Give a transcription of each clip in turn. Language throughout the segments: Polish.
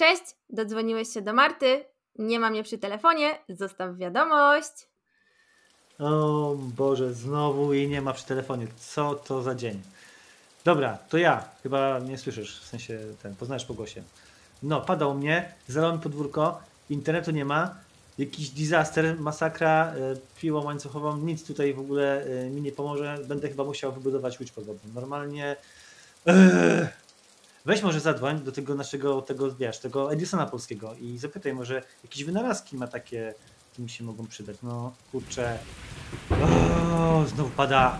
Cześć, dodzwoniłeś się do Marty. Nie mam mnie przy telefonie. Zostaw wiadomość. O Boże, znowu jej nie ma przy telefonie. Co to za dzień? Dobra, to ja. Chyba nie słyszysz, w sensie ten, poznajesz po głosie. No, padał mnie, zalał mi podwórko, internetu nie ma, jakiś disaster, masakra, y, piłą łańcuchową, nic tutaj w ogóle y, mi nie pomoże. Będę chyba musiał wybudować łódź podwodną. Normalnie... Yy. Weź może zadzwoń do tego naszego, tego, wiesz, tego Edisona polskiego i zapytaj może jakieś wynalazki ma takie, mi się mogą przydać. No, kurczę. O, znowu pada.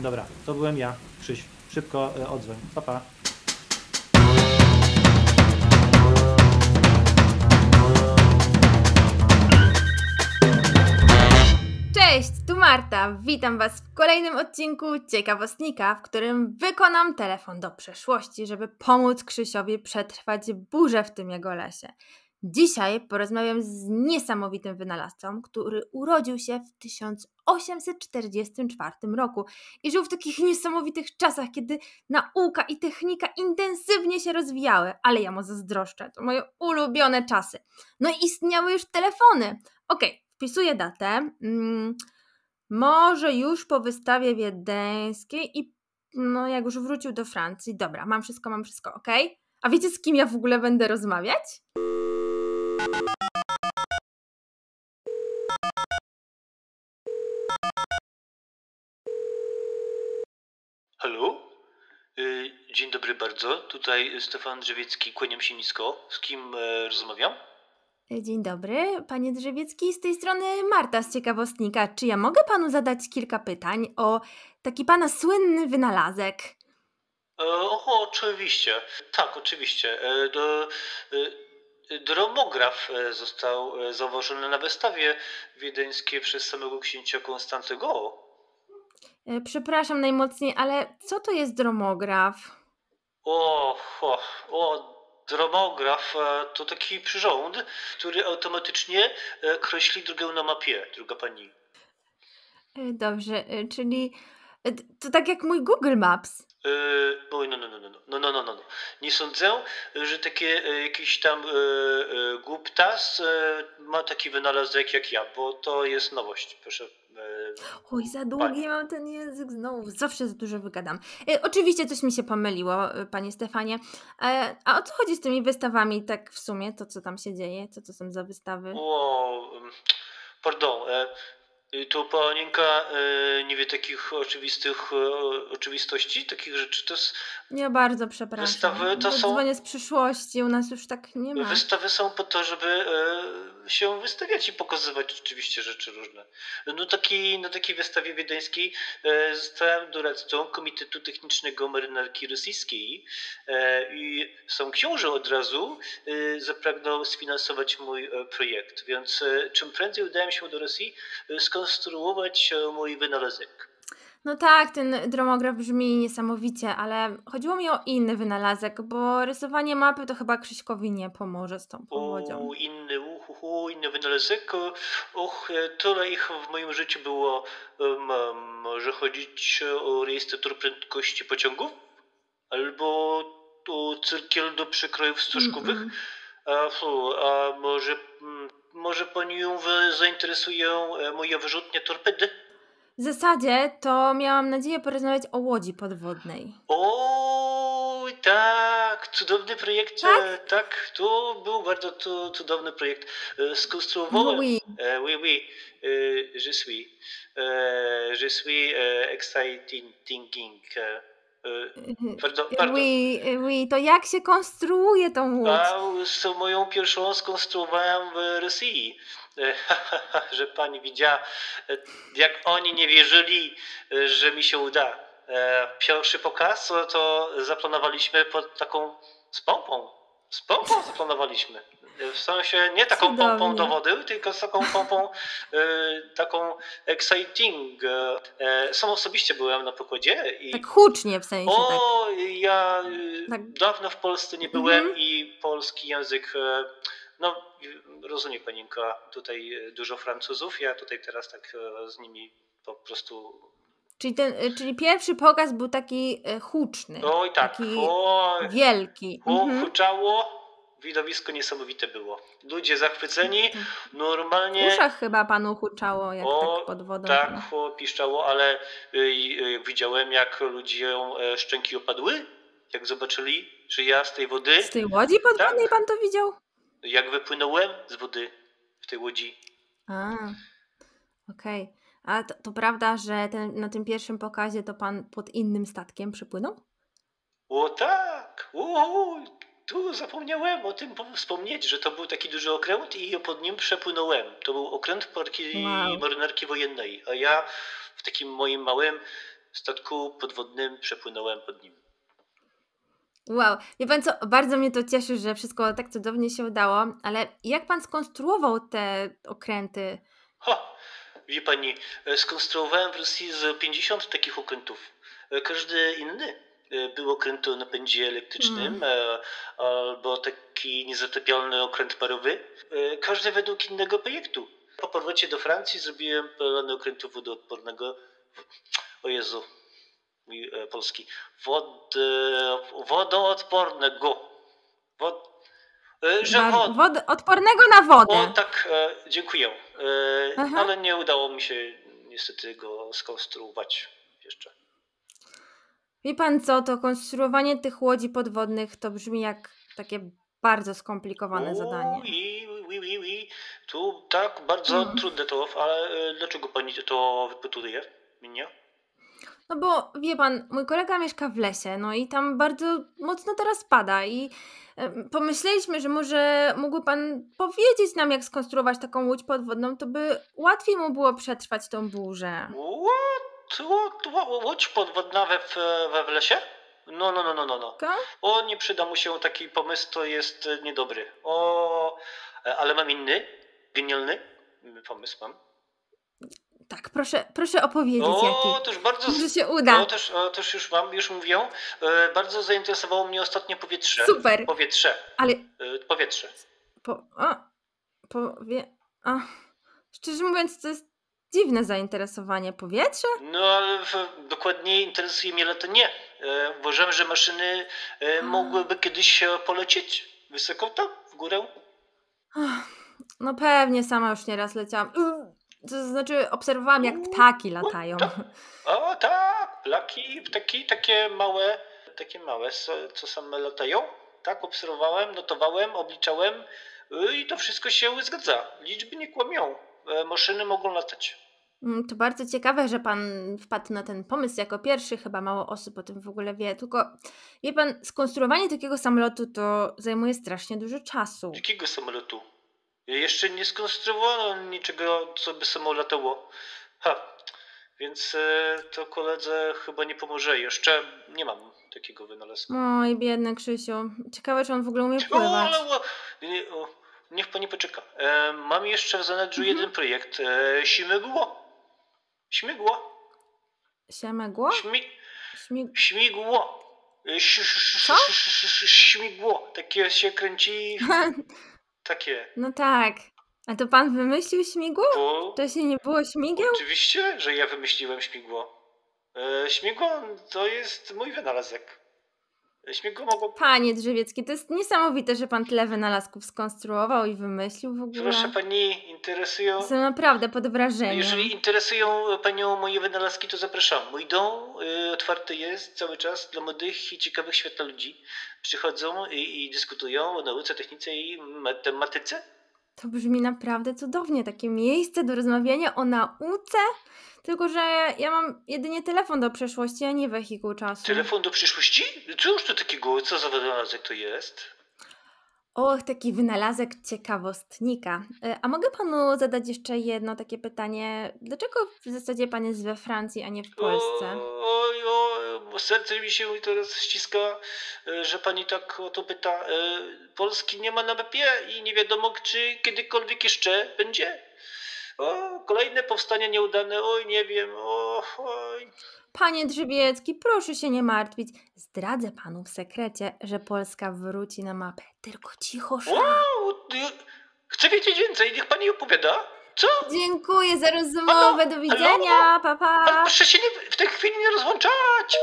Dobra, to byłem ja. Krzyś, szybko e, odzwoń. Pa, pa. Marta. Witam Was w kolejnym odcinku Ciekawostnika, w którym wykonam telefon do przeszłości, żeby pomóc Krzysiowi przetrwać burzę w tym jego lesie. Dzisiaj porozmawiam z niesamowitym wynalazcą, który urodził się w 1844 roku i żył w takich niesamowitych czasach, kiedy nauka i technika intensywnie się rozwijały, ale ja mu zazdroszczę, to moje ulubione czasy. No i istniały już telefony. Okej, okay, wpisuję datę. Mm, może już po wystawie wiedeńskiej i no jak już wrócił do Francji. Dobra, mam wszystko, mam wszystko, ok? A wiecie z kim ja w ogóle będę rozmawiać? Halo? Y, dzień dobry bardzo. Tutaj Stefan Drzewiecki, kłaniam się nisko. Z kim e, rozmawiam? Dzień dobry, panie Drzewiecki. Z tej strony Marta z Ciekawostnika. Czy ja mogę panu zadać kilka pytań o taki pana słynny wynalazek? E, o, oczywiście. Tak, oczywiście. E, do, dromograf został założony na wystawie wiedeńskiej przez samego księcia Konstantego. Przepraszam najmocniej, ale co to jest dromograf? O, o, o Dromograf e, to taki przyrząd, który automatycznie e, kreśli drogę na mapie, droga pani. E, dobrze, czyli to tak jak mój Google Maps. No, no, no, no, no, no, no, no, no. Nie sądzę, że takie jakiś tam głuptas ma taki wynalazek jak ja, bo to jest nowość, proszę Oj, za długi mam ten język znowu. Zawsze za dużo wygadam. E, oczywiście coś mi się pomyliło, e, panie Stefanie. E, a o co chodzi z tymi wystawami tak w sumie? To, co tam się dzieje? Co to są za wystawy? O, pardon. E, to panienka e, nie wie takich oczywistych e, oczywistości, takich rzeczy. To jest Ja bardzo przepraszam. Wystawy to są- Dzwonię z przyszłości, u nas już tak nie ma. Wystawy są po to, żeby się wystawiać i pokazywać oczywiście rzeczy różne. No taki, na takiej wystawie wiedeńskiej zostałem doradcą Komitetu Technicznego Marynarki Rosyjskiej i sam książę od razu zapragnął sfinansować mój e, projekt, więc e, czym prędzej udałem się do Rosji e, skonstruować e, mój wynalazek. No tak, ten dromograf brzmi niesamowicie, ale chodziło mi o inny wynalazek, bo rysowanie mapy to chyba Krzyśkowi nie pomoże z tą powodzią. O, inny, uhu, inny wynalazek. Och, e, tyle ich w moim życiu było. Um, może chodzić o rejestrator prędkości pociągów? Albo o cyrkiel do przekrojów stożkowych? Mm-mm. A, a może, mm, może panią zainteresują e, moje wyrzutnie torpedy? W zasadzie to miałam nadzieję porozmawiać o łodzi podwodnej. O, tak, cudowny projekt. Tak? e, Tak, to był bardzo tu, cudowny projekt. E, Skonstruowałem. Oui. Euh, oui, oui, euh, je suis. Je suis exciting thinking. Pardon, pardon. Oui, oui, to jak się konstruuje tą łódź? A moją pierwszą skonstruowałem w Rosji. Że pani widziała, jak oni nie wierzyli, że mi się uda. E, Pierwszy pokaz to- to zaplanowaliśmy pod taką z pompą. Z pompą zaplanowaliśmy. W sensie nie taką pompą Cudownie. do wody, tylko z taką pompą e, taką exciting. E, Sam osobiście byłem na pokładzie i Tak hucznie w sensie, tak. o, ja y, Tak. dawno w Polsce nie byłem Mhm. i polski język, no y, rozumie panienka, tutaj dużo Francuzów, ja tutaj teraz tak z nimi po prostu, Czyli, ten, y, czyli pierwszy pokaz był taki y, huczny. oj tak, Taki oj, wielki. hu- Mhm. huczało, widowisko niesamowite było. Ludzie zachwyceni, W normalnie... uszach chyba panu huczało, jak O, tak pod wodą. Tak, o, piszczało, ale y, y, widziałem, jak ludziom e, szczęki opadły, jak zobaczyli, że ja z tej wody, Z tej łodzi podwodnej Tak. pan to widział? jak wypłynąłem z wody w tej łodzi. A, okej. A to, to prawda, że ten, na tym pierwszym pokazie to pan pod innym statkiem przypłynął? O tak, o, tu zapomniałem o tym po- wspomnieć, że to był taki duży okręt i pod nim przepłynąłem. To był okręt parki Wow. marynarki wojennej, a ja w takim moim małym statku podwodnym przepłynąłem pod nim. Wow, wie pan co, bardzo mnie to cieszy, że wszystko tak cudownie się udało, ale jak pan skonstruował te okręty? Ha! Wie pani, e, skonstruowałem w Rosji z 50 takich okrętów. E, Każdy inny był okręt o napędzie elektrycznym e, albo taki niezatopialny okręt parowy. E, Każdy według innego projektu. Po powrocie do Francji zrobiłem pełny okrętu wodoodpornego. O Jezu, mój e, polski. Wod, wodoodpornego. Wod, że wod, wod- odpornego na wodę. o, tak, dziękuję. Aha. ale nie udało mi się niestety go skonstruować jeszcze. Wie pan co, to konstruowanie tych łodzi podwodnych to brzmi jak takie bardzo skomplikowane zadanie. I, wi, wi. Tu tak, bardzo Mm. trudne to, ale e, dlaczego pani to wypytuje mnie? No bo wie pan, mój kolega mieszka w lesie, no i tam bardzo mocno teraz pada i em, pomyśleliśmy, że może mógłby pan powiedzieć nam, jak skonstruować taką łódź podwodną, to by łatwiej mu było przetrwać tą burzę. What? Łódź podwodna we, we w lesie? No, no, no, no, no, no. Ka? O, nie przyda mu się taki pomysł, to jest e, niedobry. O, e, ale mam inny, genialny pomysł mam. Tak, proszę, proszę opowiedzieć O, jaki. to już bardzo... Może się O, uda. też, o, też już mam, już mówię. E, bardzo zainteresowało mnie ostatnio powietrze. Super, Powietrze. ale E, powietrze. po, o, powie, a, szczerze mówiąc to jest dziwne zainteresowanie. Powietrze? No ale dokładniej interesuje mnie latanie. E, uważam, że maszyny e, A. mogłyby kiedyś e, polecieć wysoko tam, w górę. No pewnie, sama już nieraz leciałam. Y, To znaczy obserwowałam jak ptaki latają. O tak, plaki, ptaki takie małe, takie małe, co, same latają. Tak, obserwowałem, notowałem, obliczałem e, i to wszystko się zgadza. Liczby nie kłamią. E, maszyny mogą latać. Mm, To bardzo ciekawe, że pan wpadł na ten pomysł jako pierwszy. Chyba mało osób o tym w ogóle wie. Tylko wie pan, skonstruowanie takiego samolotu to zajmuje strasznie dużo czasu. Jakiego samolotu? Jeszcze nie skonstruowano niczego, co by samo latało. Ha, więc e, to koledze chyba nie pomoże. Jeszcze nie mam takiego wynalazku. Oj, biedny Krzysiu. Ciekawe, czy on w ogóle umie O, pływać. ale o, nie, o, niech pani poczeka. E, mam jeszcze w zanadrzu Mhm. jeden projekt. E, śmigło. Śmigło. Siemegło? Śmi, Śmig... śmigło. Co? Śmigło. Takie się kręci. Takie. No tak. A to pan wymyślił śmigło? O, Wcześniej nie było śmigieł? Oczywiście, że ja wymyśliłem śmigło. E, śmigło to jest mój wynalazek. Śmigło mogło... Panie Drzewiecki, to jest niesamowite, że pan tyle wynalazków skonstruował i wymyślił w ogóle. Proszę pani, interesują... Jestem naprawdę pod wrażeniem. Jeżeli interesują panią moje wynalazki, to zapraszam. Mój dom y, otwarty jest cały czas dla młodych i ciekawych świata ludzi. Przychodzą i, i dyskutują o nauce, technice i matematyce. To brzmi naprawdę cudownie. Takie miejsce do rozmawiania o nauce. Tylko, że ja mam jedynie telefon do przeszłości, a nie wehikuł czasu. Telefon do przyszłości? Cóż to takiego? Co za wynalazek to jest? Och, taki wynalazek ciekawostnika. E, A mogę panu zadać jeszcze jedno takie pytanie? Dlaczego w zasadzie pan jest we Francji, a nie w Polsce? Oj, oj, serce mi się teraz ściska, e, że pani tak o to pyta. E, Polski nie ma na mapie i nie wiadomo, czy kiedykolwiek jeszcze będzie. O, kolejne powstanie nieudane, oj, nie wiem, o, oj. Panie Drzewiecki, proszę się nie martwić. Zdradzę panu w sekrecie, że Polska wróci na mapę. Tylko cicho, szan. Wow, chcę wiedzieć więcej, niech pani opowiada. Co? Dziękuję za rozmowę. Do widzenia. Pa, Ale pa. proszę się nie, w tej chwili nie rozłączać.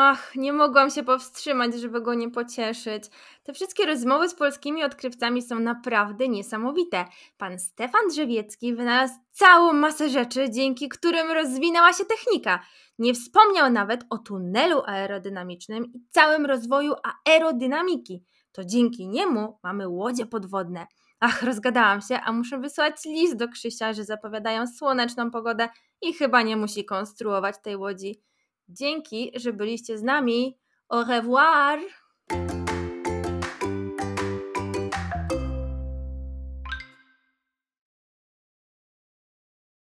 Ach, nie mogłam się powstrzymać, żeby go nie pocieszyć. Te wszystkie rozmowy z polskimi odkrywcami są naprawdę niesamowite. Pan Stefan Drzewiecki wynalazł całą masę rzeczy, dzięki którym rozwinęła się technika. Nie wspomniał nawet o tunelu aerodynamicznym i całym rozwoju aerodynamiki. To dzięki niemu mamy łodzie podwodne. Ach, rozgadałam się, a muszę wysłać list do Krzysia, że zapowiadają słoneczną pogodę i chyba nie musi konstruować tej łodzi. Dzięki, że byliście z nami. Au revoir!